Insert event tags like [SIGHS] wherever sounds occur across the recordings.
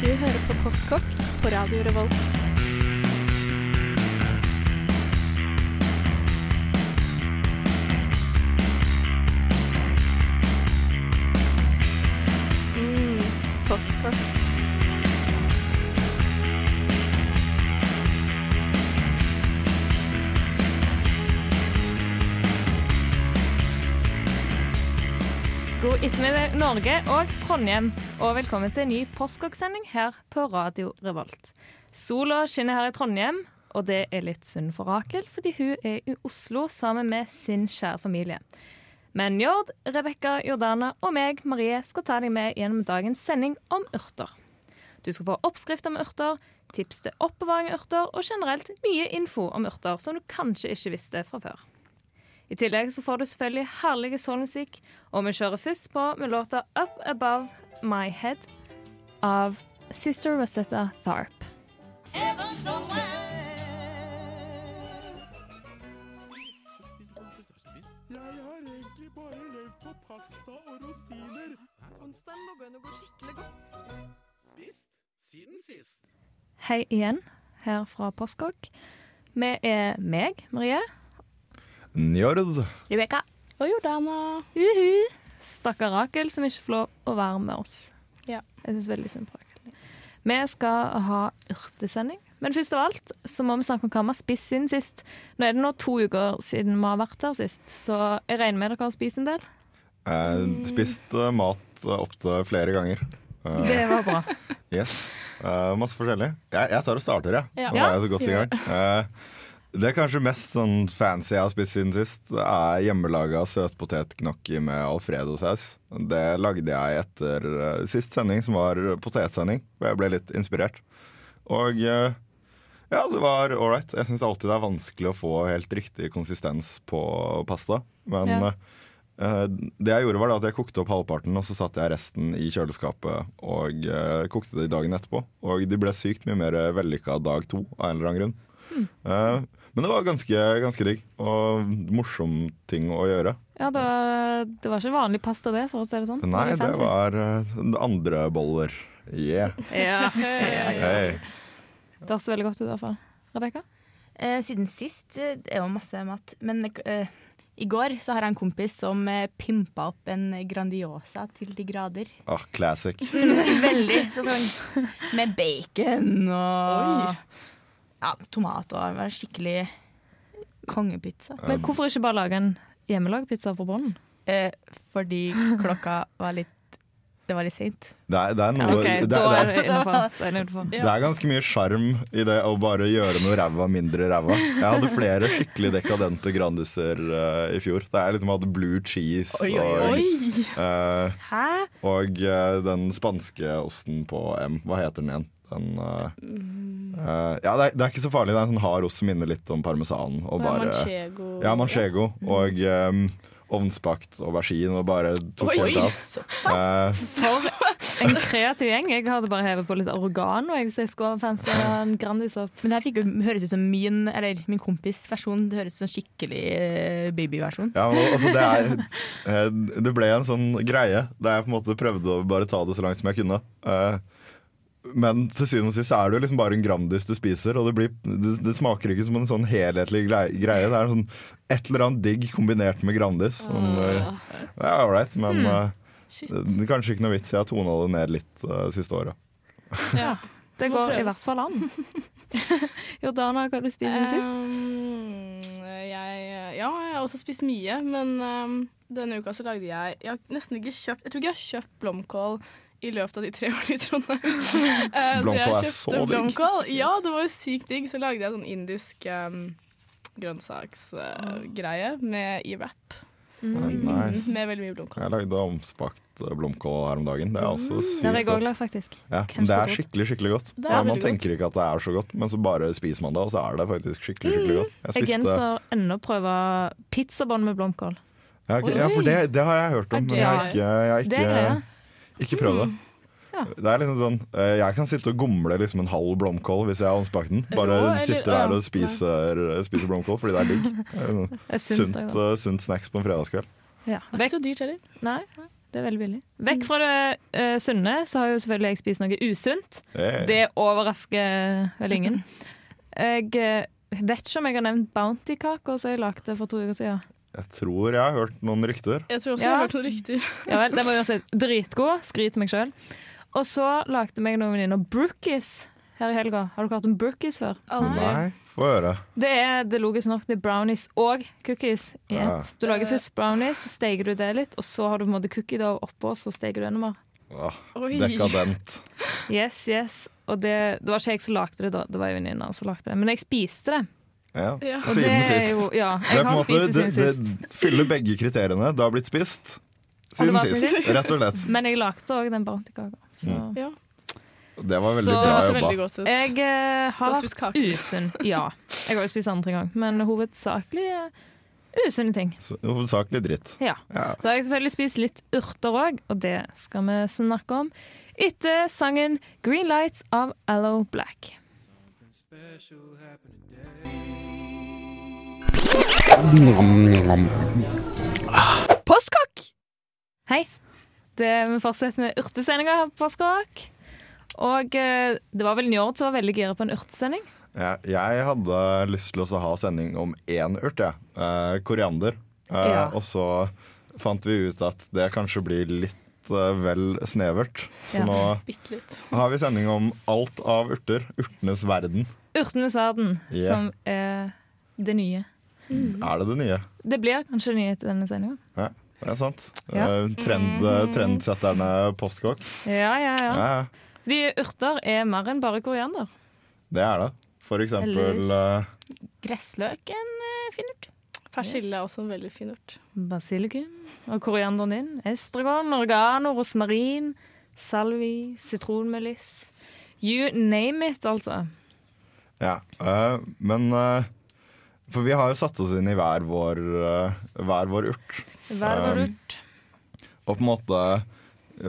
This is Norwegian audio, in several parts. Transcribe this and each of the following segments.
Du hører på Kostkokk på Radio Revolt. Mm, kostkokk. God ettermiddag, Norge og Trondheim, og velkommen til en ny postkokksending her på Radio Revolt. Sola skinner her i Trondheim, og det er litt synd for Rakel, fordi hun er i Oslo sammen med sin kjære familie. Men Njord, Rebekka, Jordana og meg, Marie, skal ta deg med gjennom dagens sending om urter. Du skal få oppskrifter med urter, tips til oppbevaring av urter, og generelt mye info om urter som du kanskje ikke visste fra før. I tillegg så får du selvfølgelig herlig soulmusikk, og vi kjører først på med låta Up Above My Head av Sister Rosetta Tharp. Jeg har egentlig bare levd på pasta og rosiner. Onsdagen lå an å gå skikkelig godt. Spist siden sist. Hei igjen, her fra Postkokk. Vi er meg, Marie. Njord. Rebekka. Og Jordana. Uhu. Stakkar Rakel som ikke får lov å være med oss. Ja. Jeg syns veldig synd på Rakel. Vi skal ha urtesending. Men først av alt så må vi snakke om hva vi har spist siden sist. Nå er det nå to uker siden vi har vært her sist, så jeg regner med dere har spist en del. Eh, spist uh, mat uh, opptil flere ganger. Uh, Det var bra. [LAUGHS] yes. Uh, masse forskjellig. Jeg, jeg tar og starter, jeg. Ja. Nå er jeg så godt i gang. Eh, det er kanskje mest sånn fancy jeg har spist siden sist, Det er hjemmelaga søtpotetgnocchi med alfredosaus. Det lagde jeg etter eh, sist sending, som var potetsending, hvor jeg ble litt inspirert. Og eh, ja, det var ålreit. Jeg syns alltid det er vanskelig å få helt riktig konsistens på pasta. Men Ja. eh, det jeg gjorde, var at jeg kokte opp halvparten, og så satte jeg resten i kjøleskapet og kokte det dagen etterpå. Og de ble sykt mye mer vellykka dag to av en eller annen grunn. Eh, men det var ganske, ganske digg, og morsom ting å gjøre. Ja, det var, det var ikke vanlig pasta, det, for å si det sånn. Nei, det var uh, andre boller. Yeah. Ja. Hey. Det høres veldig godt ut, i hvert fall. Rebekka? Eh, siden sist eh, det var masse mat. Men eh, i går så har jeg en kompis som eh, pimpa opp en Grandiosa til de grader. Ah, classic. [LAUGHS] Veldig. Så sånn med bacon og ja, tomat og skikkelig kongepizza. Men hvorfor ikke bare lage en hjemmelagd pizza på bånden? Eh, fordi klokka var litt Det var litt seint. Det det okay, det, det, er ganske mye sjarm i det å bare gjøre noe ræva mindre ræva. Jeg hadde flere skikkelig dekadente Grandiser uh, i fjor. Da jeg liksom hadde blue cheese Oi, oi, og, Oi! eh, Hæ? og uh, den spanske osten på M. Hva heter den igjen? Den, uh, eh, ja, det er, det er ikke så farlig. Det er en sånn hard ost som minner litt om parmesan. Og bare, Manchego. ja, manchego. Og um, ovnsbakt aubergine og bare tok Oi, på. Eh, For en kreativ gjeng. Jeg hadde bare hevet på litt oregano. Jeg, jeg skulle fancy en. Men det her fikk jo høres ut som min, eller min kompis versjon. Det høres ut som skikkelig babyversjon. Ja, altså det er Det ble en sånn greie der jeg på en måte prøvde å bare ta det så langt som jeg kunne. Eh, Men til syvende og sist er det jo liksom bare en Grandis du spiser, og det, blir, det, det smaker ikke som en sånn helhetlig greie. Det er sånn et eller annet digg kombinert med Grandis. Sånn, det er ålreit, men mm. Det er kanskje ikke noe vits. Jeg har tona det ned litt uh, siste året. Ja. Det går i hvert fall an. [LAUGHS] Jordana, hva har du spist siden sist? Um, jeg, ja, jeg har også spist mye, men um, denne uka så lagde jeg Jeg har nesten ikke kjøpt Jeg tror ikke jeg har kjøpt blomkål i løpet av de tre årene i Trondheim. uh, [LAUGHS] så jeg er kjøpte blomkål. Ja, det var jo sykt digg. Så lagde jeg sånn indisk um, grønnsaksgreie med i wrap. Nice. Med veldig mye blomkål. Jeg lagde omspakt eh, blomkål her om dagen. Det er også Det er jeg sykt godt. faktisk. Ja, det er skikkelig skikkelig godt. Det er Ja, man tenker tenker ikke at det er så godt, men så bare spiser man det, og så er det faktisk skikkelig skikkelig godt. Jeg spiste genser ennå prøver pizzabånd med blomkål. ja, okay. ja, for det, det har jeg hørt om, men jeg har ikke, jeg har Det er ikke, ikke prøv det. Ja. Det er liksom sånn eh, Jeg kan sitte og gomle liksom en halv blomkål hvis jeg har omspakt den. Bare Rå, eller- sitter der og spiser, spiser blomkål fordi det er digg. [LAUGHS] Sånn sunt. Eh, sunt snacks på en fredagskveld. Ja. Det er ikke så dyrt heller. Nei, Det er veldig billig. Vekk fra det uh, sunne, så har jo selvfølgelig jeg spist noe usunt. Hey. Det overrasker vel ingen. [LAUGHS] Jeg vet ikke om jeg har nevnt Bounty-kaker som jeg lagde for to uker siden. Jeg tror jeg har hørt noen rykter. Jeg tror også Ja. jeg har hørt noen rykter. Ja vel, det var uansett dritgod. Skryt meg sjøl. Og så lagde meg noen venninner brookies her i helga. Har du hørt om brookies før? Aldri. Nei, få høre. Det er det logiske logisk nok det er brownies og cookies i Ja. ett. Du lager først brownies, så steker du det litt, og så har du på en måte cookie da oppå, så steker du enda mer. Ah, dekadent. Yes, yes. Og det, det var ikke jeg som lagde det da, det var jo venninna som lagde det. Men jeg spiste det. Ja. Ja. Og Siden sist. jo Ja, Det, er jeg på en måte, det, det siden sist. det fyller begge kriteriene. Det har blitt spist siden sist, sist. rett og slett. Men jeg lagde òg den bounty-kaka. Så Mm. Ja. Det var veldig Så- bra jobba. veldig godt ut. jeg uh, har kaker. usunn. Ja. Jeg har jo spist andre gang, men hovedsakelig uh, usunne ting. Så, hovedsakelig dritt. Ja. Ja. Så har jeg selvfølgelig spist litt urter òg, og det skal vi snakke om etter sangen 'Green Lights' av Allo Black. Postkokk! Hei. Det, vi fortsetter med urtesendinga her på Skråk. Og eh, det var vel Njord som var veldig gira på en urtesending. Ja, jeg hadde lyst til å ha sending om én urt, jeg. Eh, koriander. Eh, Ja. Og så fant vi ut at det kanskje blir litt eh, vel snevert. Så Ja. nå har vi sending om alt av urter. Urtenes verden. Urtenes verden, yeah. som er det nye. Er det det nye? Det blir kanskje det nye etter denne sendinga. Ja, det er sant. Ja. Eh, trend, trendsetterne postkokk. Ja, ja, ja. Ja. Fordi urter er mer enn bare koriander. det er det. For eksempel Ellers, Gressløken Gressløk, en fin urt. Persille er også en veldig fin urt. Basilikum og korianderen din. Estragon, oregano, rosmarin, salvi, sitronmeliss. You name it, altså. Ja, eh, men eh, For vi har jo satt oss inn i hver vår, eh, hver vår urt. Hver vår Um, urt. Og på en måte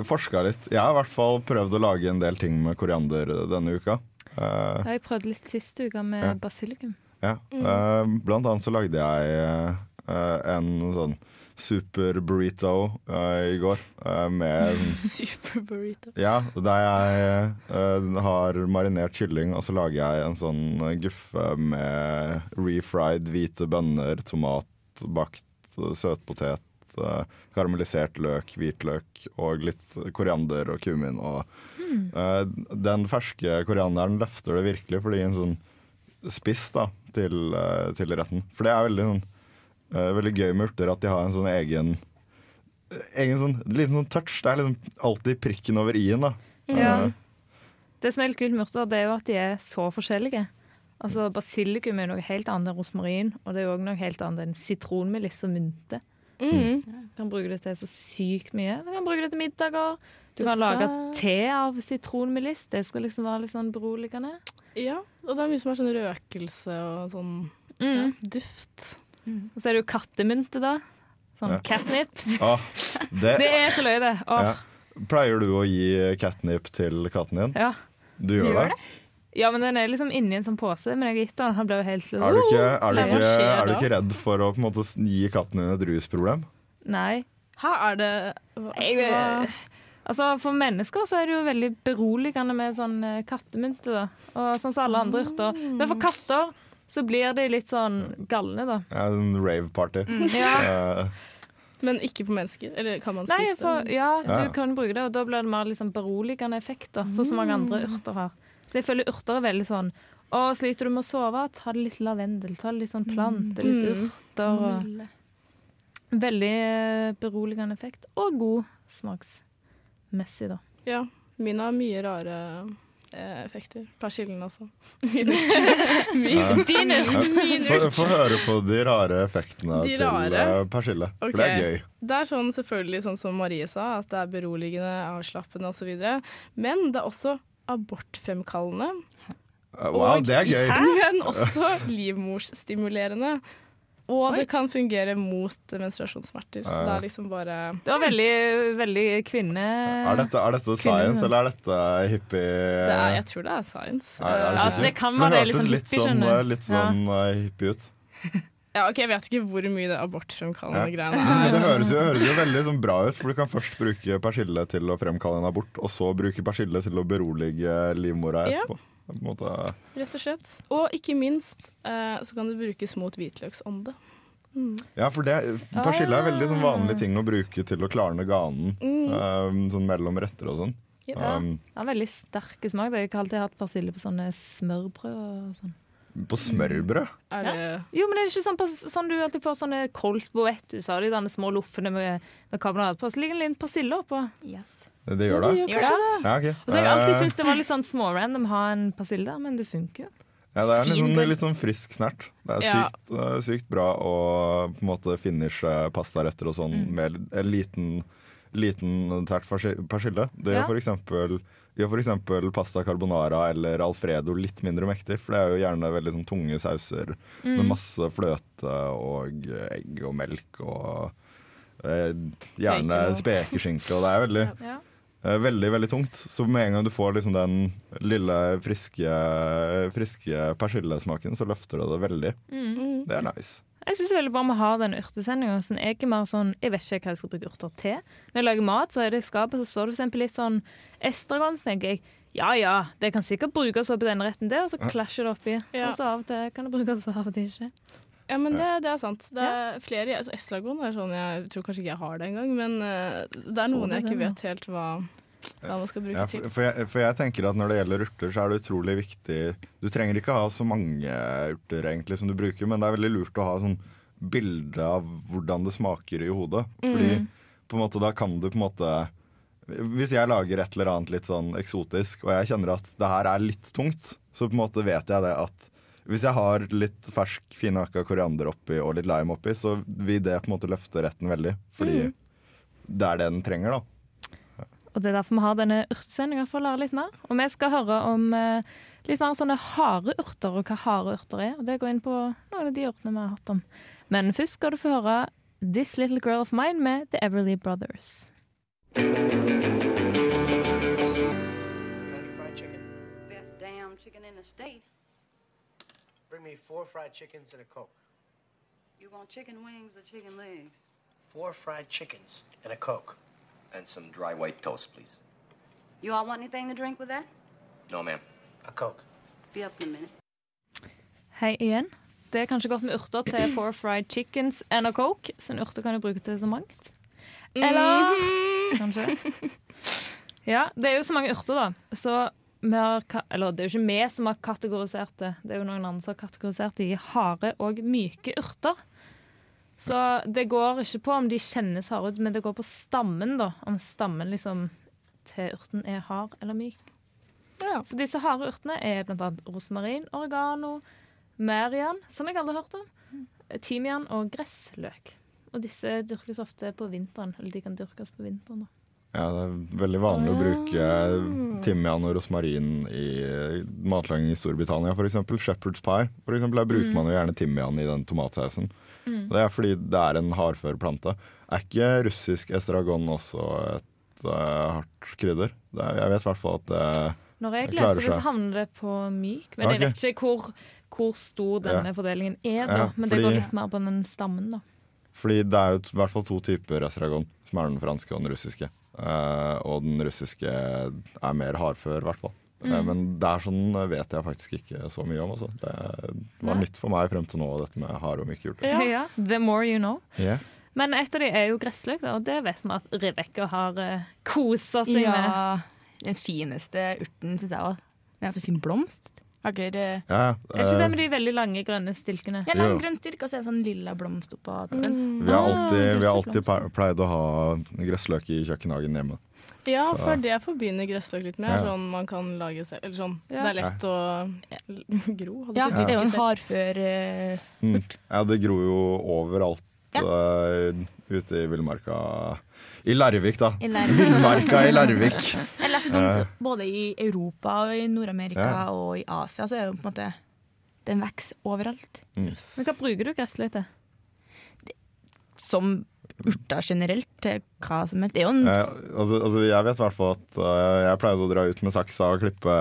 forska litt. Jeg har i hvert fall prøvd å lage en del ting med koriander denne uka. Uh, Jeg prøvde litt siste uka med Ja. basilikum. Ja. Eh, blant annet så lagde jeg eh, en sånn super burrito eh, i går med [LAUGHS] Super burrito. Ja, der jeg har marinert kylling, og så lager jeg en sånn guffe med refried hvite bønner, tomat, bakt søtpotet, karamellisert løk, hvitløk og litt koriander og kumin. Og, eh, den ferske korianderen løfter det virkelig, fordi en sånn spiss da, til, eh, til retten. For det er veldig, sånn, eh, veldig gøy med urter at de har en sånn egen egen sånn, liten sånn touch. Det er liksom alltid prikken over i-en. da. Ja. Uh, Det som er litt kult med urter, det er jo at de er så forskjellige. Altså Basilikum er noe helt annet enn rosmarin, og det er jo også noe helt annet enn sitronmeliss og mynte. Mm. Du kan bruke det til så sykt mye. Du kan bruke det til middager. Du kan lage te av sitronmeliss. Det skal liksom være litt sånn beroligende. Ja, og det er mye som er sånn røkelse og sånn ja, Mm. duft. Og så er det jo kattemynte, da. Sånn Ja. catnip. [LAUGHS] ah, det, Det er så løye, det. Ah. ja. Pleier du å gi catnip til katten din? ja. Du gjør gjør det? ja, men den er liksom inni en sånn pose, men jeg har gitt den. Han ble jo helt Er du ikke, er du ikke, er du ikke redd for å på en måte gi katten din et rusproblem? Nei. Her er det hva, Jeg, hva- altså For mennesker så er det jo veldig beroligende med sånn eh, kattemynte. da Og Sånn som alle andre urter. Men for katter så blir de litt sånn galne, da. Ja, en rave-party. Ja. Eh, Men ikke på mennesker? Eller kan man Nei, spise for, det? ja, Ja. du kan bruke det, og da blir det mer liksom beroligende effekt, da, sånn som mange andre urter har. Så jeg føler urter er veldig sånn Å, sliter du med å sove? Ta det litt lavendel, ta det litt sånn plante, litt Mm. urter. Og veldig eh, beroligende effekt, og god smaksmessig, da. Ja. Min har mye rare eh, effekter. Persillen, altså. [LAUGHS] Min urt. [LAUGHS] Min, din Få høre på de rare effektene De til rare? eh, persille. Ok. For det er gøy. Det er sånn selvfølgelig sånn som Marie sa, at det er beroligende, avslappende osv. Men det er også abortfremkallende. Wow, og, det er gøy. [LAUGHS] Men også livmorsstimulerende. Og det kan fungere mot menstruasjonssmerter. Så det er liksom bare Det var veldig, veldig kvinne... Er dette, er dette science, eller er dette hippie det er, Jeg tror det er science. Er, er Ja, det altså, det kan være det, sånn litt hippie, sånn, skjønner eh, litt sånn ja. hippie ut. [LAUGHS] Ja, ok, Jeg vet ikke hvor mye det abortfremkallende Ja. greiene Men det er. høres jo, høres jo veldig sånn bra ut, for du kan først bruke persille til å fremkalle en abort, og så bruke persille til å berolige livmora Ja. etterpå. På en måte. Rett og slett. Og ikke minst eh, så kan det brukes mot hvitløksånde. Ja, for det, persille er veldig sånn vanlig ting å bruke til å klarne ganen, um, sånn mellom retter og sånn. Ja. Um, Det har veldig sterke smak. Jeg har alltid hatt persille på sånne smørbrød og sånn. På smørbrød. Er det Jo, men er det ikke sånn, sånn du alltid får sånne colt sa av de denne små loffene med, med karbonat på? Så ligger det en liten persille oppå. Yes. Det gjør det? Gjør det? Ja, okay. Og så har jeg alltid Eh, syntes det var litt sånn smårandom å ha en persille der, men det funker jo. Ja, det er en litt sånn, litt sånn frisk snert. Det er Ja. sykt, eh, sykt bra å på en måte finishe pastaretter og sånn Mm. med en liten, liten tert persille. Det Ja. gjør for eksempel, gjør eksempel pasta carbonara eller alfredo litt mindre mektig, for det er jo gjerne veldig sånn tunge sauser Mm. med masse fløte og egg og melk og eh, gjerne spekeskinke, og det er veldig [LAUGHS] Ja. Eh, Veldig, veldig tungt. Så med en gang du får liksom den lille, friske, friske persillesmaken, så løfter det det veldig. Mm. Det er nice. Jeg syns veldig bra vi har den urtesendinga. Sånn, jeg er mer sånn Jeg vet ikke hva jeg skal bruke urter til. Når jeg lager mat, så er det i skapet, så står det eksempel litt sånn estragon, så tenker jeg ja ja, det kan sikkert brukes i denne retten, det, og så klasjer det oppi. Ja. Og så av og til kan det brukes, og av og til ikke. Ja, men det, det er sant. Det er flere, altså Estragon er sånn Jeg tror kanskje ikke jeg har det engang, men eh, det er noen jeg ikke vet helt hva, hva man skal bruke Ja, for, for, jeg, for jeg tenker at når det gjelder urter, så er det utrolig viktig Du trenger ikke ha så mange urter egentlig som du bruker, men det er veldig lurt å ha sånn bilde av hvordan det smaker i hodet. Fordi på en måte da kan du på en måte Hvis jeg lager et eller annet litt sånn eksotisk, og jeg kjenner at det her er litt tungt, så på en måte vet jeg det at hvis jeg har litt fersk finhakka koriander oppi og litt lime oppi, så vil det på en måte løfte retten veldig. Fordi det er det den trenger, da. Og det er derfor vi har denne urtesendinga, for å lære litt mer. Og vi skal høre om eh, litt mer sånne harde urter, og hva harde urter er. Og det går inn på noen av de urtene vi har hatt om. Men først skal du få høre This Little Girl of Mine med The Everly Brothers. Kentucky Fried Best damn chicken in the. Bring me four fried chickens and a Coke. You want chicken wings or chicken legs? Four fried chickens and a Coke. And some dry white toast, please. You all want anything to drink with that? No, ma'am. A Coke. Be up in a minute. Hei igjen. Det er kanskje godt med urter til [CLEARS THROAT] four fried chickens and a coke. Så urter kan du bruke til så mangt. Eller Kanskje. [LAUGHS] Ja, det er jo så mange urter, da. Så vi har, eller det er jo ikke vi som har kategorisert det. Det er jo noen andre som har kategorisert det i harde og myke urter. Så det går ikke på om de kjennes harde ut, men det går på stammen, da. Om stammen liksom til urten er hard eller myk. Ja. Så disse harde urtene er annet rosmarin, oregano, merian, som jeg aldri har hørt om, timian og gressløk. Og disse dyrkes ofte på vinteren, eller de kan dyrkes på vinteren. da. Ja, det er veldig vanlig å bruke timian og rosmarin i matlaging i Storbritannia, f.eks. Shepherd's pie. For eksempel, der bruker man jo gjerne timian i den tomatsausen. Det er fordi det er en hardfør plante. Er ikke russisk estragon også et uh, hardt krydder? Det er, jeg vet i hvert fall at det Når jeg Det leser det, så havner det på myk. Men jeg vet ikke hvor, hvor stor denne Ja. fordelingen er, da. Ja, Men det går litt mer på den stammen, da. Fordi det er jo i hvert fall to typer estragon, som er den franske og den russiske. Uh, og den russiske er mer hardfør, i hvert fall. Eh, men det er sånn vet jeg faktisk ikke så mye om. Altså. Det var Nei. nytt for meg frem til nå, dette med harde og myke urter. Ja. The more you know. Yeah. Men et av de er jo gressløk, og det vet vi at Rebekka har uh, kosa seg med. Ja, den fineste urten syns jeg òg. Den er så fin blomst. Har det Ja, Er ikke det eh, med de veldig lange, grønne stilkene? Ja, lang grønn stilk og så er det sånn lilla blomst oppå toppen. vi har Ah, alltid, vi har alltid pleid å ha gressløk i kjøkkenhagen hjemme. Ja, Så- for det forbinder gressløk litt med, Ja. sånn man kan lage selv. Eller sånn, Ja. det er lett å [LAUGHS] gro. Hadde Ja, det er jo en hardfør uh, Mm. Ja, det gror jo overalt Ja. eh, ute i villmarka. I Larvik, da. i Larvik. Villmarka i Larvik. [LAUGHS] Jeg leste om både i Europa og i Nord-Amerika Ja. og i Asia, så er det jo på en måte Den vokser overalt. Men hva bruker du gressløk til? Som urter generelt, til hva som helst. Det er jo en Eh, altså, altså, jeg vet i hvert fall at uh, jeg pleide å dra ut med saksa og klippe,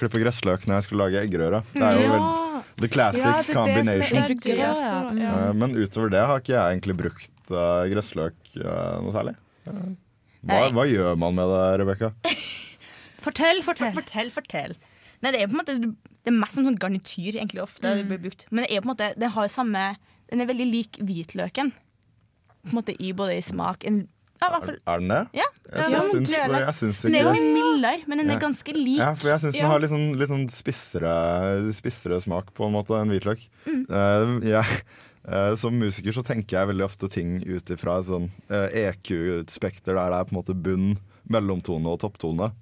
klippe gressløk når jeg skulle lage eggerøre. Det er jo, ja. Vel, The classic Ja, det er det combination. ja. Eh, men utover det har ikke jeg egentlig brukt uh, gressløk noe særlig. Hva, hva gjør man med det, Rebekka? [LAUGHS] Fortell, fortell. Fortell, fortell. Nei, det er på en måte Det er mest som sånn garnityr egentlig ofte det blir brukt. Men det er på en måte det har samme Den er veldig lik hvitløken. På en måte i både i smak en, ja, Er, er den det? ja. Jeg, Ja, syns- jeg syns Den er jo ikke mye mildere, men den er ganske lik. ja, for jeg syns den har litt sånn, litt sånn spissere, spissere smak på en måte enn hvitløk. Mm. Uh, yeah. uh, som musiker så tenker jeg veldig ofte ting ut ifra et sånn uh, EQ-spekter der det er på en måte bunn, mellomtone og topptone.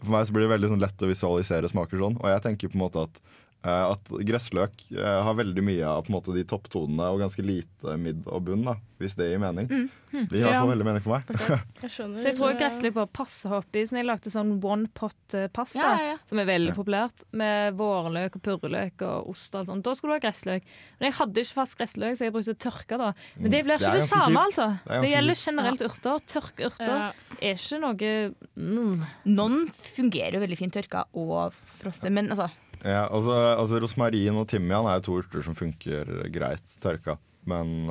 For meg så blir det veldig sånn lett å visualisere smaker sånn, og jeg tenker på en måte at eh, at gressløk eh, har veldig mye av på en måte de topptonene og ganske lite midd og bunn, da, hvis det gir mening. Mm. Det gir i Ja. veldig mening for meg. [LAUGHS] Jeg. Så jeg tror eh, gressløk bare passer oppi. Så jeg lagde sånn one pot-pasta, Ja, ja, ja. som er veldig Ja. populært, med vårløk og purreløk og ost og alt sånt. Da skulle du ha gressløk. Men jeg hadde ikke fast gressløk, så jeg brukte tørka da. Men det blir ikke Det det, samme, kjipt. altså. Det Det, gjelder kjipt. generelt urter. Tørkeurter Ja. er ikke noe mm. Noen fungerer jo veldig fint tørka og frosset, men altså Ja, altså, altså Rosmarin og timian er jo to urter som funker greit tørka. Men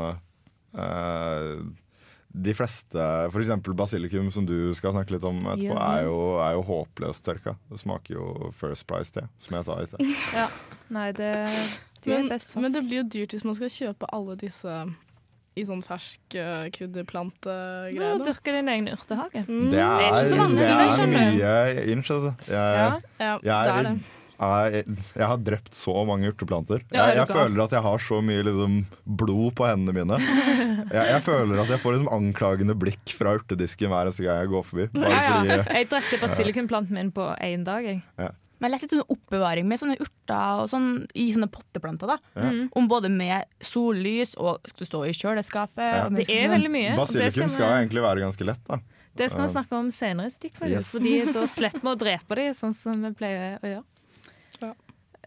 uh, de fleste, f.eks. basilikum, som du skal snakke litt om etterpå, Yes, er, jo, er jo håpløst tørka. Det smaker jo First Price te, som jeg sa i sted. [LAUGHS] Ja. Nei, det de er men, best men det blir jo dyrt hvis man skal kjøpe alle disse i sånn fersk uh, krydderplantegreie. Ja, da. Dyrke din egen urtehage. Mm, Det er, ikke så det er mye inch, altså. Jeg, Ja. ja, jeg, det er det. Jeg, jeg har drept så mange urteplanter. Er Jeg, jeg føler at jeg har så mye liksom, blod på hendene mine. Jeg, jeg føler at jeg får liksom anklagende blikk fra urtedisken hver eneste gang jeg går forbi. Bare fordi Jeg drepte basilikumplanten min på én dag. Jeg. Men jeg har sånn oppbevaring med sånne urter og sånn, i sånne potteplanter. da Mm. Om både med sollys og skal stå i kjøleskapet. Ja. og Det er veldig mye. Basilikum skal vi- egentlig være ganske lett, da. Det skal vi snakke om senere stikk. Yes. Fordi [LAUGHS] da slipper vi å drepe dem, sånn som vi pleier å gjøre.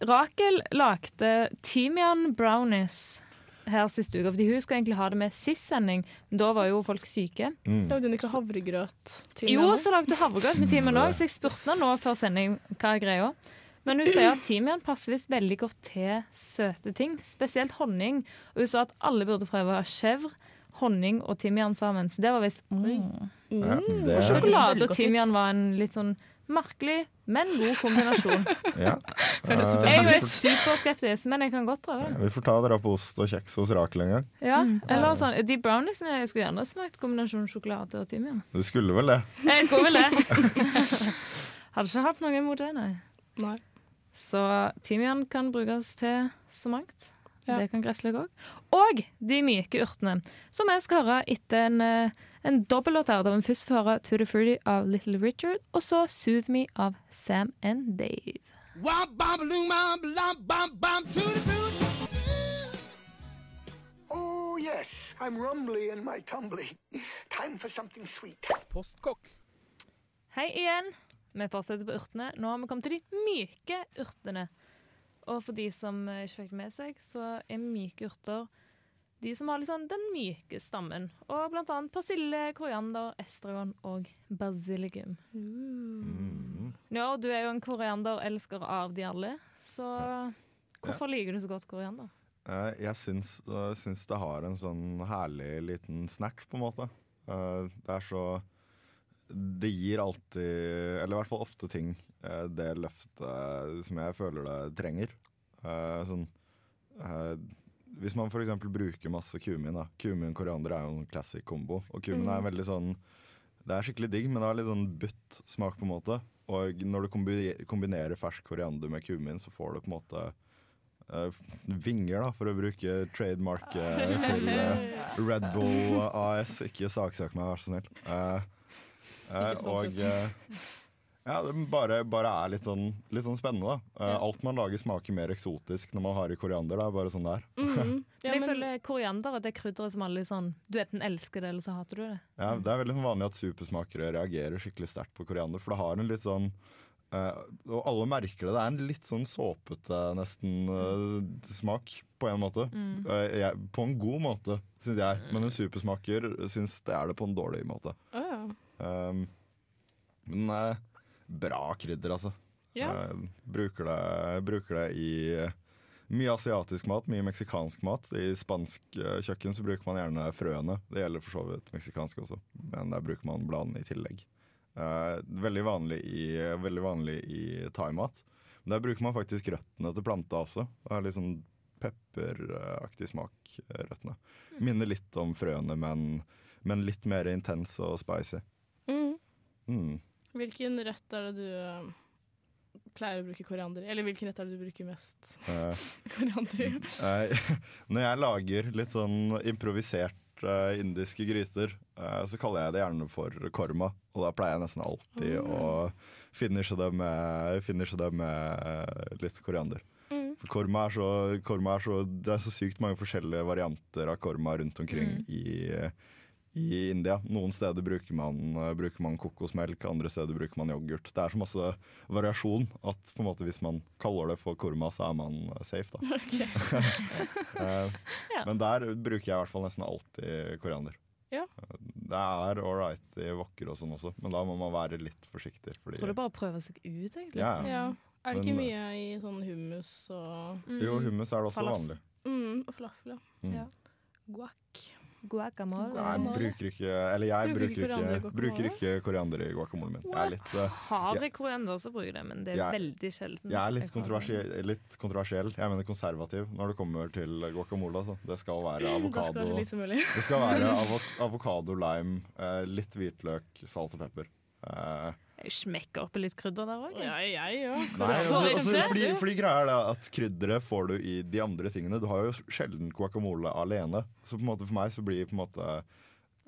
Rakel lagde timian brownies her siste uke, fordi hun skulle egentlig ha det med sist sending, men da var jo folk syke. Mm. Lagde hun ikke havregrøt Jo, så lagde hun havregrøt med timian òg, så jeg spurte henne nå før sending hva er greia. Men hun sier at timian passer visst veldig godt til søte ting, spesielt honning. Og hun sa at alle burde prøve chèvre, honning og timian sammen. Så det var visst mm. Ja, Og Sjokolade. sjokolade og timian var en litt sånn merkelig, men god kombinasjon. [LAUGHS] ja. Eh, Jeg er jo får, superskeptisk, men jeg kan godt prøve det. vi får ta dere på ost og kjeks hos Rakel en gang. Ja, eller sånn, De browniesene jeg skulle gjerne smakt kombinasjon sjokolade og timian. Du skulle vel det? Jeg skulle vel det. [LAUGHS] Hadde ikke hatt noe imot det, nei. Nei. Så timian kan brukes til så mangt. Ja. Det kan gressløk òg. Og de myke urtene, som jeg skal høre etter en, eh, en dobbellåt her. Da vi først får høre the Fruity' av Little Richard, og så Soothe Me av Sam and Dave. Oh, yes, I'm rumbly in my tumbly. Time for something sweet. Postkokk. Hei igjen. Vi fortsetter på urtene. Nå har vi kommet til de myke urtene. Og for de som ikke fikk det med seg, så er myke urter de som har liksom den myke stammen. Og blant annet persille, koriander, estragon og basilikum. Ja, og du er jo en korianderelsker av de alle, så hvorfor liker du så godt koriander? Eh, Jeg syns, eh, syns det har en sånn herlig liten snack, på en måte. Eh, Det er så Det gir alltid, eller i hvert fall ofte, ting det løftet som jeg føler det trenger. Sånn Hvis man f.eks. bruker masse kumin, da. Kumin koriander er jo en classic kombo. Og kumin er veldig sånn Det er skikkelig digg, men det har litt sånn butt smak, på en måte. Og når du kombinerer fersk koriander med kumin, så får du på en måte eh, vinger, da, for å bruke trademarket til eh, [LAUGHS] Red Bull AS. Ikke saksøk meg, vær så snill. Eh, eh, og eh, [LAUGHS] ja, det bare, bare er litt sånn, litt sånn spennende. da. Ja. alt man lager, smaker mer eksotisk når man har i koriander. Det er bare sånn det er. Mm. [LAUGHS] Ja, Men jeg føler koriander er det krydderet som alle sånn Du enten elsker det, eller så hater du det. Ja, det er veldig sånn vanlig at supersmakere reagerer skikkelig sterkt på koriander, for det har en litt sånn Uh, Og alle merker det. Det er en litt sånn såpete, nesten, uh, smak, på en måte. Eh, jeg, på en god måte, syns jeg. Men en supersmaker syns det er det på en dårlig måte. Oh, ja. Um, men eh, bra krydder, altså. Ja. Eh, bruker, det, bruker det i mye asiatisk mat, mye meksikansk mat. I spansk eh, kjøkken så bruker man gjerne frøene. Det gjelder for så vidt meksikansk også, men der bruker man bladene i tillegg. Eh, veldig vanlig i, veldig vanlig i thaimat. Men der bruker man faktisk røttene til planta også. Det er litt sånn pepperaktig smak, eh, røttene. Minner litt om frøene, men, men litt mer intens og spicy. Mm. Mm. Hvilken rett er det du eh, pleier å bruke koriander i? Eller hvilken rett er det du bruker mest Uh, [LAUGHS] koriander i? Eh, [LAUGHS] Når jeg lager litt sånn improvisert uh, indiske gryter, uh, så kaller jeg det gjerne for korma. Og da pleier jeg nesten alltid å finishe det med, finishe det med litt koriander. Mm. For korma er, så, korma er så Det er så sykt mange forskjellige varianter av korma rundt omkring i, i India. Noen steder bruker man, eh, bruker man kokosmelk, andre steder bruker man yoghurt. Det er så masse variasjon at på en måte hvis man kaller det for korma, så er man eh, safe, da. [LAUGHS] Eh, [LAUGHS] Ja. Men der bruker jeg i hvert fall nesten alltid koriander. Ja. Det er all right i wokker og sånn også, men da må man være litt forsiktig. Fordi, Tror det er bare å prøve seg ut, egentlig. ja, Ja. Er det ikke Men- mye i sånn hummus og Mm. Jo, hummus er det også Falafel. vanlig. mm, Og falafel, ja. Mm. Ja. Guac. Guacamole. Jeg bruker ikke Eller jeg Bruker bruker koriander i ikke, guacamole? bruker ikke koriander i guacamolen min. Jeg er litt, uh, Har jeg koriander, så bruker jeg det, men det er Jeg- veldig sjelden. jeg er litt jeg kontroversiell, litt kontroversiell. Jeg mener konservativ når det kommer til guacamole. Altså. Det skal være Det skal avokado. være. Det skal være [LAUGHS] avokado, lime, eh, litt hvitløk, salt og pepper. Eh, Jeg smekker oppi litt krydder der òg. Ja, jeg òg. Altså, altså, fordi, fordi greia er det at krydderet får du i de andre tingene. Du har jo sjelden guacamole alene. Så på en måte for meg så blir på en måte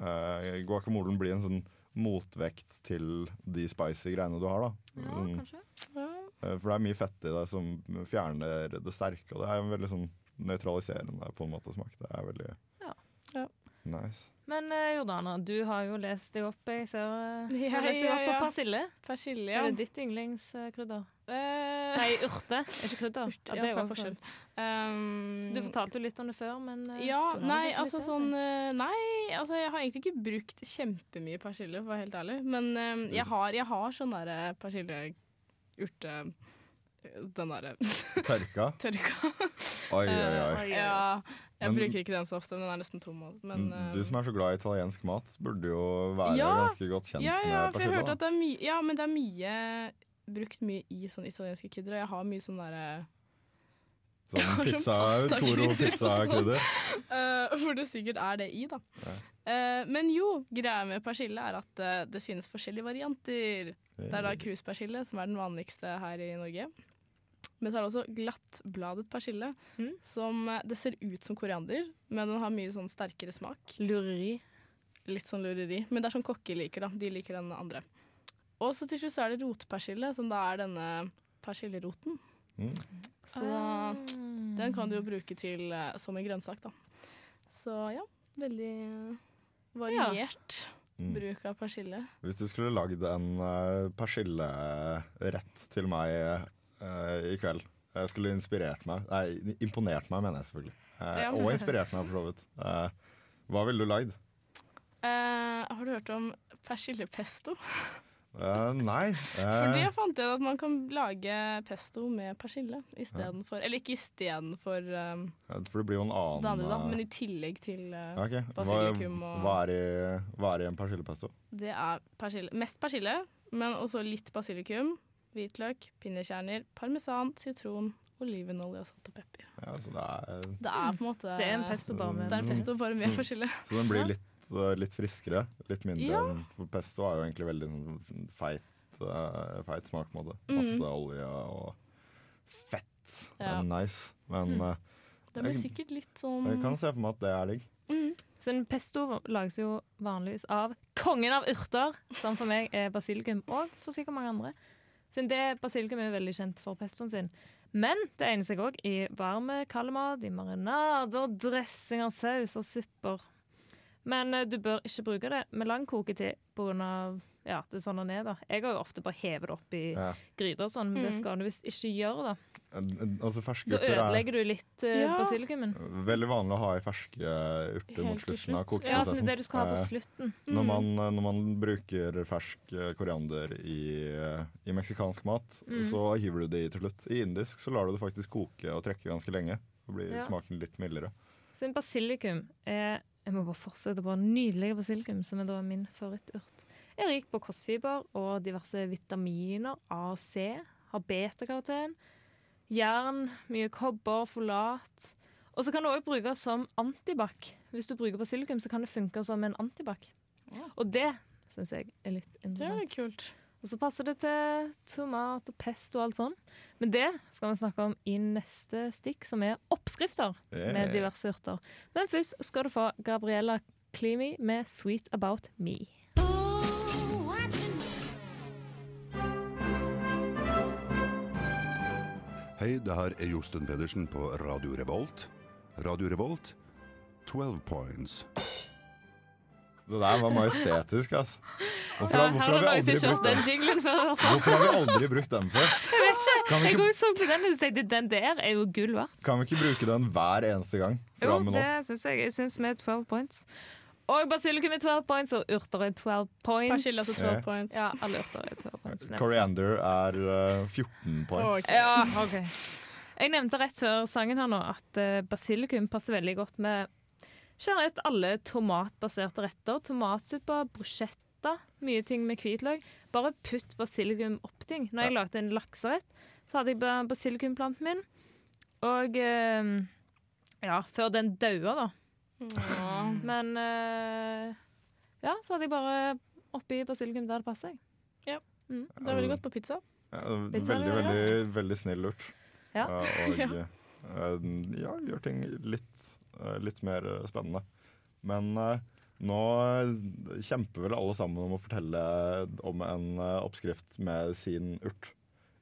uh, guacamolen blir en sånn motvekt til de spicy greiene du har. da. Ja, Sånn, kanskje. eh, for det er mye fett i det som fjerner det sterke. Og det er en veldig sånn nøytraliserende på en måte smak. Det er veldig Ja. Ja. nice. Men eh, Jordana, du har jo lest deg opp Jeg ser eh, du Ja, har lest deg ja, opp ja. på persille. Persille, ja. Er det ditt yndlingskrydder? Uh, Nei, urte. Er ikke krydder. Urte, Ja, det er for forskjell. Um, Så du fortalte jo litt om det før, men Ja, nei, altså litt, sånn Nei, altså jeg har egentlig ikke brukt kjempemye persille, for å være helt ærlig. Men um, jeg, har, jeg har sånn derre persille-urte Den derre Tørka. [LAUGHS] tørka. Oi, oi, oi. Eh, ja, jeg Men- bruker ikke den så ofte, men den er nesten tom. Men, eh, Du som er så glad i italiensk mat, burde jo være Ja, ganske godt kjent ja, ja, med for er mye Ja, men det er mye brukt mye i sånne italienske krydder. Og jeg har mye sånn derre Sånn sånn pizza, pastakrydder Toro og sånn. uh, [LAUGHS] hvor det sikkert er det i, da. Eh, men jo, greia med persille er at uh, det finnes forskjellige varianter. Det er da kruspersille, som er den vanligste her i Norge. Men så er det også glattbladet persille, Mm. som eh, det ser ut som koriander, men den har mye sånn sterkere smak. Lureri. Litt sånn lureri. Men det er sånn kokker liker, da. De liker den andre. Og så til slutt så er det rotpersille, som da er denne persilleroten. Mm. Så den kan du jo bruke til eh, som en grønnsak, da. Så ja, veldig eh, variert Mm. bruk av persille. Hvis du skulle lagd en uh, persillerett til meg i kveld Jeg skulle inspirert meg Nei, imponert meg, mener jeg selvfølgelig. Eh, Ja. Og inspirert meg, for så vidt. Eh, hva ville du lagd? Uh, har du hørt om persillepesto? Uh, nei. [LAUGHS] For det Eh, fant jeg at man kan lage pesto med persille istedenfor Eller ikke istedenfor um, for det blir jo en annen det andre, da, eh, men i tillegg til uh, okay. basilikum hva, og- hva, er i, hva er i en persillepesto? Det er persille. Mest persille, men også litt basilikum, hvitløk, pinnekjerner, parmesan, sitron, olivenolje og salt og pepper. Ja, så, det er, Det er på en måte Det er en pesto bare med Det er pesto bare med forskjellig. så den blir litt, eh, litt friskere. Litt mindre. Ja. For pesto er jo egentlig veldig sånn feit, eh, feit smak. på en måte. Mm. Masse olje og fett. Det er nice. Men Mm. eh, Det blir sikkert litt sånn jeg kan se for meg at det er digg. mm. Så en pesto lages jo vanligvis av kongen av urter, som for meg er basilikum, og for sikkert mange andre. Siden det basilikum er jo veldig kjent for pestoen sin. Men det egner seg òg i varme, kald mat, i marinader, dressinger, saus og supper. Men eh, du bør ikke bruke det med lang koketid pga. Ja, det er sånn den er, da. Jeg har jo ofte bare hevet det opp i Ja. gryter og sånn, men det Mm. skal du visst ikke gjøre, da. Altså ferske Da urter er ødelegger du litt uh, Ja. basilikumen. veldig vanlig å ha i ferske urter Helt mot til slutten av slutt. Ja, så det kokeprosessen. er det du skal ha på Eh, slutten. Når man, når man bruker fersk eh, koriander i, eh, i meksikansk mat, Mm. så hiver du det i til slutt. I indisk så lar du det faktisk koke og trekke ganske lenge. og blir Ja. smaken litt mildere. Så en basilikum er Jeg må bare fortsette på nydelig basilikum, som er da min favoritturt. Er rik på kostfiber og diverse vitaminer. A og C. Har betakaroten. Jern, mye kobber, folat. Og så kan det òg brukes som antibac. Hvis du bruker basilikum, så kan det funke som en antibac. Og det syns jeg er litt Det er interessant. kult. Og så passer det til tomat og pesto og alt sånn. Men det skal vi snakke om i neste stikk, som er oppskrifter med diverse urter. Men først skal du få Gabriella Klimi med 'Sweet About Me'. Hei, det her er Josten Pedersen på Radio Revolt. Radio Revolt, 12 points. Det der var majestetisk, altså. Hvorfor, Ja, hvorfor, har vi aldri brukt den? den jinglen før. hvorfor har vi aldri brukt den før? [LAUGHS] Jeg vet ikke. Kan vi Jeg ikke, også så på den og tenkte den der er jo gull verdt. kan vi ikke bruke den hver eneste gang? Jo, det syns jeg. Jeg syns vi er 12 points. Og basilikum er 12 points, og urter er 12 points. Persille altså 12 points. Ja, alle urter er 12 points. nesten. Coriander er uh, 14 points. Okay. Ja, [LAUGHS] ok. Jeg nevnte rett før sangen her nå at eh, basilikum passer veldig godt med generelt alle tomatbaserte retter. Tomatsuppe, bruschetta, mye ting med hvitløk. Bare putt basilikum oppi ting. Når jeg lagde en lakserett, så hadde jeg basilikumplanten min. Og uh, ja, før den daua, da. Åh. Men uh, ja, så hadde jeg bare oppi basilikum der det passer. jeg. Det er veldig godt på pizza. Ja, pizza veldig, veldig, veldig snill lurt. Ja. Og [LAUGHS] eh, ja, gjør ting litt, eh, litt mer spennende. Men nå kjemper vel alle sammen om å fortelle om en oppskrift med sin urt.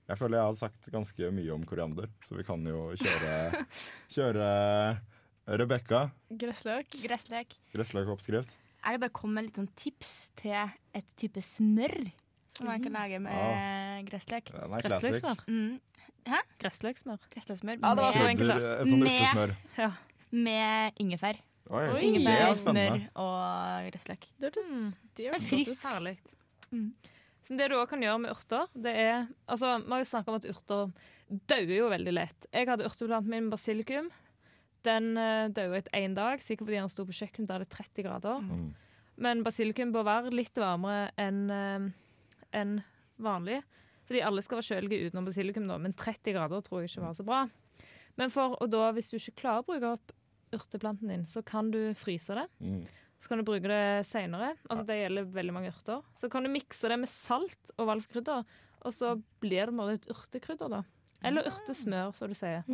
Jeg føler jeg har sagt ganske mye om koriander, så vi kan jo kjøre, [LAUGHS] kjøre Rebekka. Gressløk. Gressløk. Gressløkoppskrift. Er det bare å komme med litt sånn tips til et type smør som man kan lage med gressløk? Er classic. Gressløksmør. Mm. Gressløksmør. Gressløksmør Ja, det var så med, enkelt, da. Krydder, Med- Ja. med ingefær. Oi, Ingefær, er smør og gressløk. Det hørtes Mm. det Men frisk. godt ut. Mm. Så det du også kan gjøre med urter, det er Altså, Vi har jo snakka om at urter dauer jo veldig lett. Jeg hadde urteplanten min med basilikum. Den uh, daua etter én dag, sikkert fordi den sto på kjøkkenet der det er 30 grader. Mm. Men basilikum bør være litt varmere enn eh, enn vanlig. Fordi alle skal være kjølige utenom basilikum, da, men 30 grader tror jeg ikke var så bra. Men for, og da, hvis du ikke klarer å bruke opp urteplanten din, så kan du fryse det. Mm. Så kan du bruke det seinere. Altså, det gjelder veldig mange urter. Så kan du mikse det med salt og valgkrydder, og så blir det bare et urtekrydder, da. Eller urtesmør, som du sier.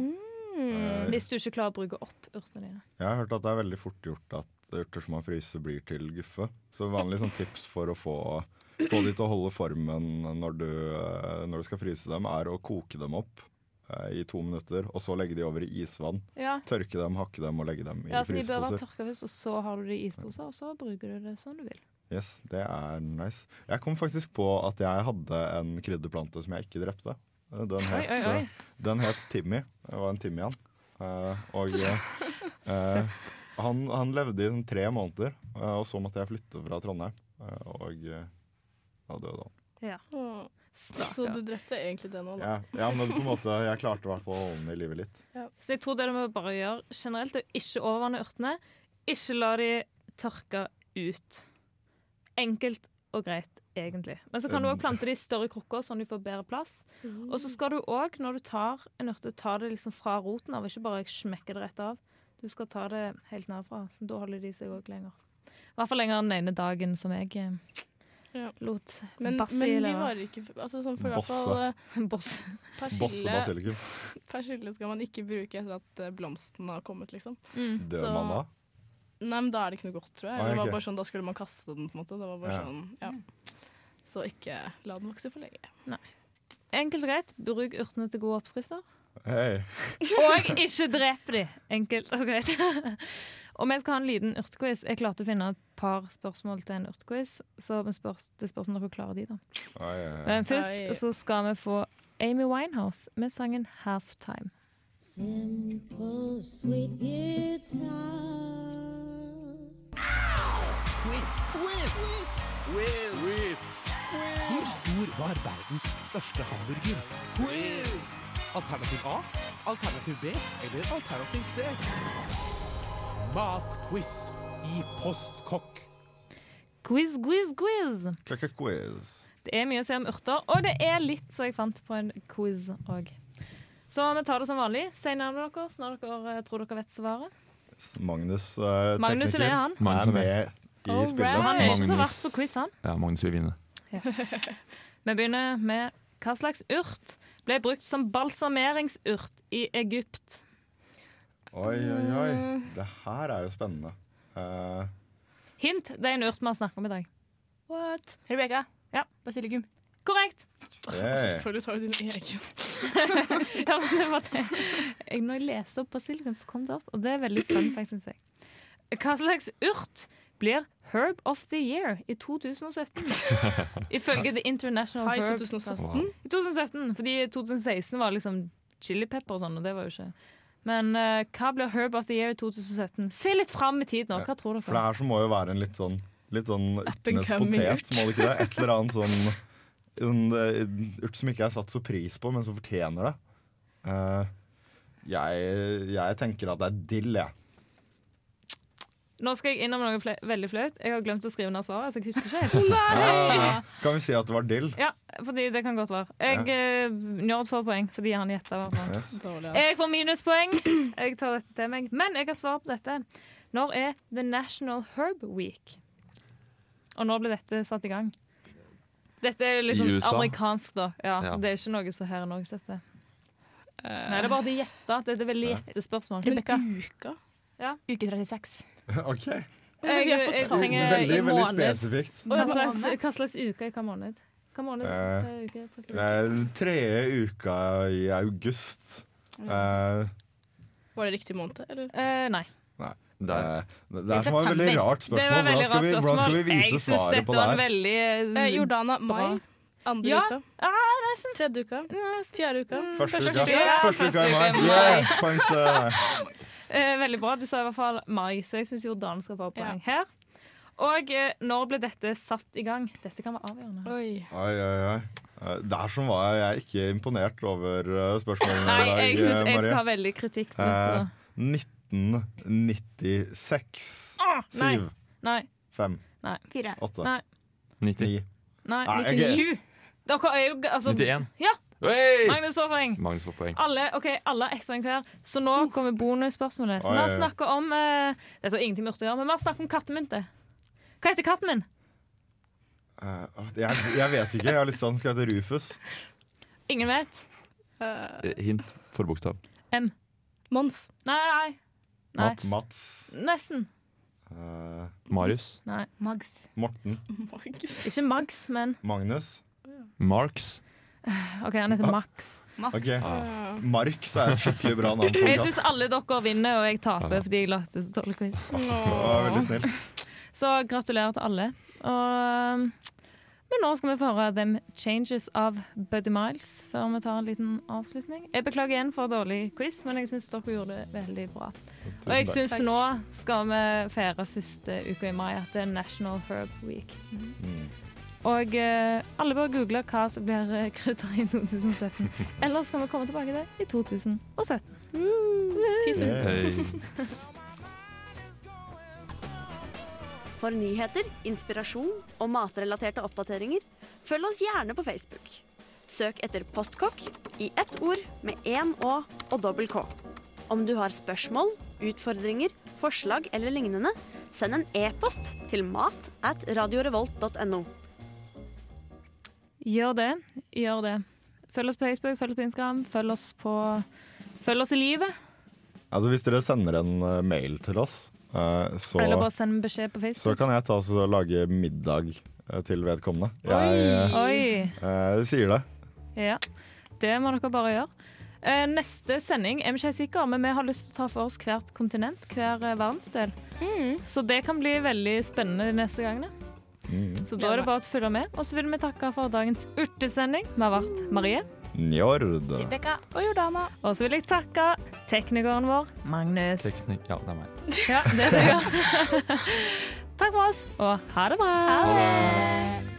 Eh, Hvis du ikke klarer å bruke opp urtene dine. Jeg har hørt at det er veldig fort gjort at urter som man fryser, blir til guffe. Så vanlig sånn tips for å få, få de til å holde formen når du, eh, når du skal fryse dem, er å koke dem opp eh, i to minutter, og så legge de over i isvann. Ja, Tørke dem, hakke dem og legge dem i ja så De bør være fryseposer. tørka først, og så har du det i isposer, og så bruker du det som du vil. Yes, det er nice. Jeg kom faktisk på at jeg hadde en krydderplante som jeg ikke drepte. Eh, Den het, oi, oi. oi. Den het Timmy. Det var en timian. Uh, og [LAUGHS] uh, han, han levde i sånn tre måneder, uh, og så måtte jeg flytte fra Trondheim. eh, og eh, da døde han. Ja. Åh. Så du drepte egentlig det nå, da? Ja, ja, men på en måte, jeg klarte i hvert fall å holde den i livet litt. Så jeg tror det du må bare gjøre generelt, er å ikke overvanne urtene. Ikke la de tørke ut. Enkelt og greit, egentlig. Men så kan du òg plante det i større krukker, sånn du får bedre plass. Og så skal du òg, når du tar en urte, ta det liksom fra roten av, ikke bare smekke det rett av. Du skal ta det helt nedfra, så da holder de seg òg lenger. I hvert fall lenger enn den ene dagen som jeg eh, Ja. lot Men, men de varer ikke altså sånn for Bosse. fall eh, Boss. [LAUGHS] Bosse persille, basilikum. [LAUGHS] persille skal man ikke bruke etter at eh, blomsten har kommet, liksom. Mm. Dør man da? Nei, men da er det ikke noe godt, tror jeg. Ah, Det var bare sånn, Da skulle man kaste den, på en måte. Det var bare Ja. sånn, ja. Så ikke la den vokse for lenge. Enkelt og greit, bruk urtene til gode oppskrifter. Hey. Og ikke drep de. Enkelt og greit. og vi skal ha en liten urtequiz. Jeg klarte å finne et par spørsmål til en urtequiz, så spørs, det spørs om dere klarer de, da. Oi, oi. Men først Oi. så skal vi få Amy Winehouse med sangen 'Halftime'. Simple, sweet guitar. Quiz, quiz, quiz, quiz. Hvor stor var verdens største hamburger? Quiz! Alternativ A, alternativ B eller alternativ C? Matquiz i Postkokk. Quiz, quiz, quiz. Quiz. Det er mye å se om urter, og det er litt så jeg fant på en quiz òg. Så vi tar det som vanlig. Si navnet deres når dere tror dere vet svaret. Magnus, uh, Magnus tekniker, er han. Magnus er er med i oh, spillet. Han er ikke så verst på quiz, han. Ja, Magnus vil vinne. [LAUGHS] Vi begynner med hva slags urt ble brukt som balsameringsurt i Egypt? Oi, oi, oi. Det her er jo spennende. Uh... Hint, det er en urt vi har snakket om i dag. What? Rebekka. Ja. Basilikum. Korrekt. Selvfølgelig [LAUGHS] tar du din egen. [LAUGHS] ja, men det var det. Jeg, når jeg leste opp basilikum, så kom det opp. Og det er veldig fun fact, syns jeg. Hva slags urt blir Herb of the Year i 2017? [LAUGHS] Ifølge The International Hei, Herb 2017. Wow. I 2017, fordi 2016 var liksom chilipepper og sånn, og det var jo ikke Men uh, hva blir Herb of the Year i 2017? Se litt fram i tid nå. Hva tror For det her så må jo være en litt sånn Litt sånn urtenes potet, må det ikke det? Et eller annet sånn [LAUGHS] en, urt som ikke er satt så pris på, men som fortjener det. Uh, jeg, jeg tenker at det er dill, jeg. Nå skal jeg innom noe fle veldig flaut. Jeg har glemt å skrive ned svaret, så jeg husker ikke helt. [LAUGHS] Ah, kan vi si at det var dill? Ja, fordi det kan godt være. Jeg, ja. Njord får poeng fordi han gjetta. Yes. Jeg får minuspoeng. Jeg tar dette til meg. Men jeg har svar på dette. Når er The National Herb Week? Og når ble dette satt i gang? Dette er liksom amerikansk, da. Ja, Ja. Det er ikke noe som her i Norge setter. Uh, Nei, det er bare de gjetta. Det er et veldig gjettespørsmål. Rebekka. Uka? Uke 36. [LAUGHS] OK. Jeg, jeg, jeg, trenger Veldig, veldig spesifikt. Hva slags, hva slags uke i hva måned? Hva måned? Eh, uke? Det er tredje uka i august. Eh, Var det riktig måned, eller? Eh, nei. nei. Det Eh, det er var et veldig rart Det spørsmål. var veldig Hvordan skal, rart vi, hvordan skal vi vite svaret på det her? veldig Eh, Jordana, mai. Andre Ja. uka. Ah, nesten. Tredje uka. Fjerde uka. Første Første uka. uka. Første uka i mai. Yeah, point, til deg. Eh, veldig bra. Du sa i hvert fall mai, så jeg syns Jordan skal få poeng her. Og eh, når ble dette satt i gang? Dette kan være avgjørende. Oi. Oi, oi, oi. Eh, Der som var jeg ikke imponert over eh, spørsmålene Nei, i dag, jeg syns eh, jeg skal Marie. ha veldig kritikk på Eh, dette. 1996. Ah, nei. Syv, Nei. fem, Fire. åtte, Nei. 90. ni. Nei. Nei, 97. Dere er jo altså 91. Ja. Hey! Magnus får poeng. Magnus får poeng. Alle, ok, alle har ett poeng hver. Så nå kommer bonusspørsmålet. Så vi har oi. om eh, Det så ingenting med urter å gjøre, men vi har snakka om kattemynte. Hva heter katten min? Uh, jeg, jeg vet ikke. Jeg har litt sånn Skal jeg hete Rufus? Ingen vet. Eh, Eh, Hint. Forbokstav. M. Mons. Nei. Nei. Mats. Mats. Nesten. Uh, Marius. Nei. Mags. Morten. Mags. Ikke Mags, men Magnus. Marks. [SIGHS] OK, han heter Max. Max Eh, Marx er et skikkelig bra navn Jeg syns alle dere vinner, og jeg taper fordi jeg lagde så dårlig quiz. Veldig snill. [LAUGHS] Så gratulerer til alle. Og, men nå skal vi få høre Them Changes av Buddy Miles før vi tar en liten avslutning. Jeg beklager igjen for dårlig quiz, men jeg syns dere gjorde det veldig bra. Og jeg syns nå skal vi feire første uka i mai at det er National Herb Week. Mm. Og eh, alle bør google hva som blir eh, krydder i 2017. Ellers kan vi komme tilbake til det i 2017. Teaser. Yeah. For nyheter, inspirasjon og matrelaterte oppdateringer, følg oss gjerne på Facebook. Søk etter Postkokk i ett ord med én Å og dobbel K. Om du har spørsmål, utfordringer, forslag eller lignende, send en e-post til mat at radiorevolt.no. Gjør det. Gjør det. Følg oss på Facebook, følg oss på Instagram, følg oss på Følg oss i livet. Altså, hvis dere sender en eh, mail til oss, eh, så, Eller bare send en beskjed på Facebook. så kan jeg ta oss og lage middag eh, til vedkommende. Jeg eh, Oi! eh, sier det. Ja. Det må dere bare gjøre. Eh, neste sending er vi ikke helt sikre, men vi har lyst til å ta for oss hvert kontinent, hver verdensdel. Så det kan bli veldig spennende de neste gangene. Mm. Så da er det bare å følge med. Og så vil vi takke for dagens urtesending. Vi har vært Marie, Njord. Rebekka. Og Jordana. Og så vil jeg takke teknikeren vår, Magnus. Teknik Ja, det er meg. Ja, det er det, ja. [LAUGHS] Takk for oss, og ha det bra. Ha det.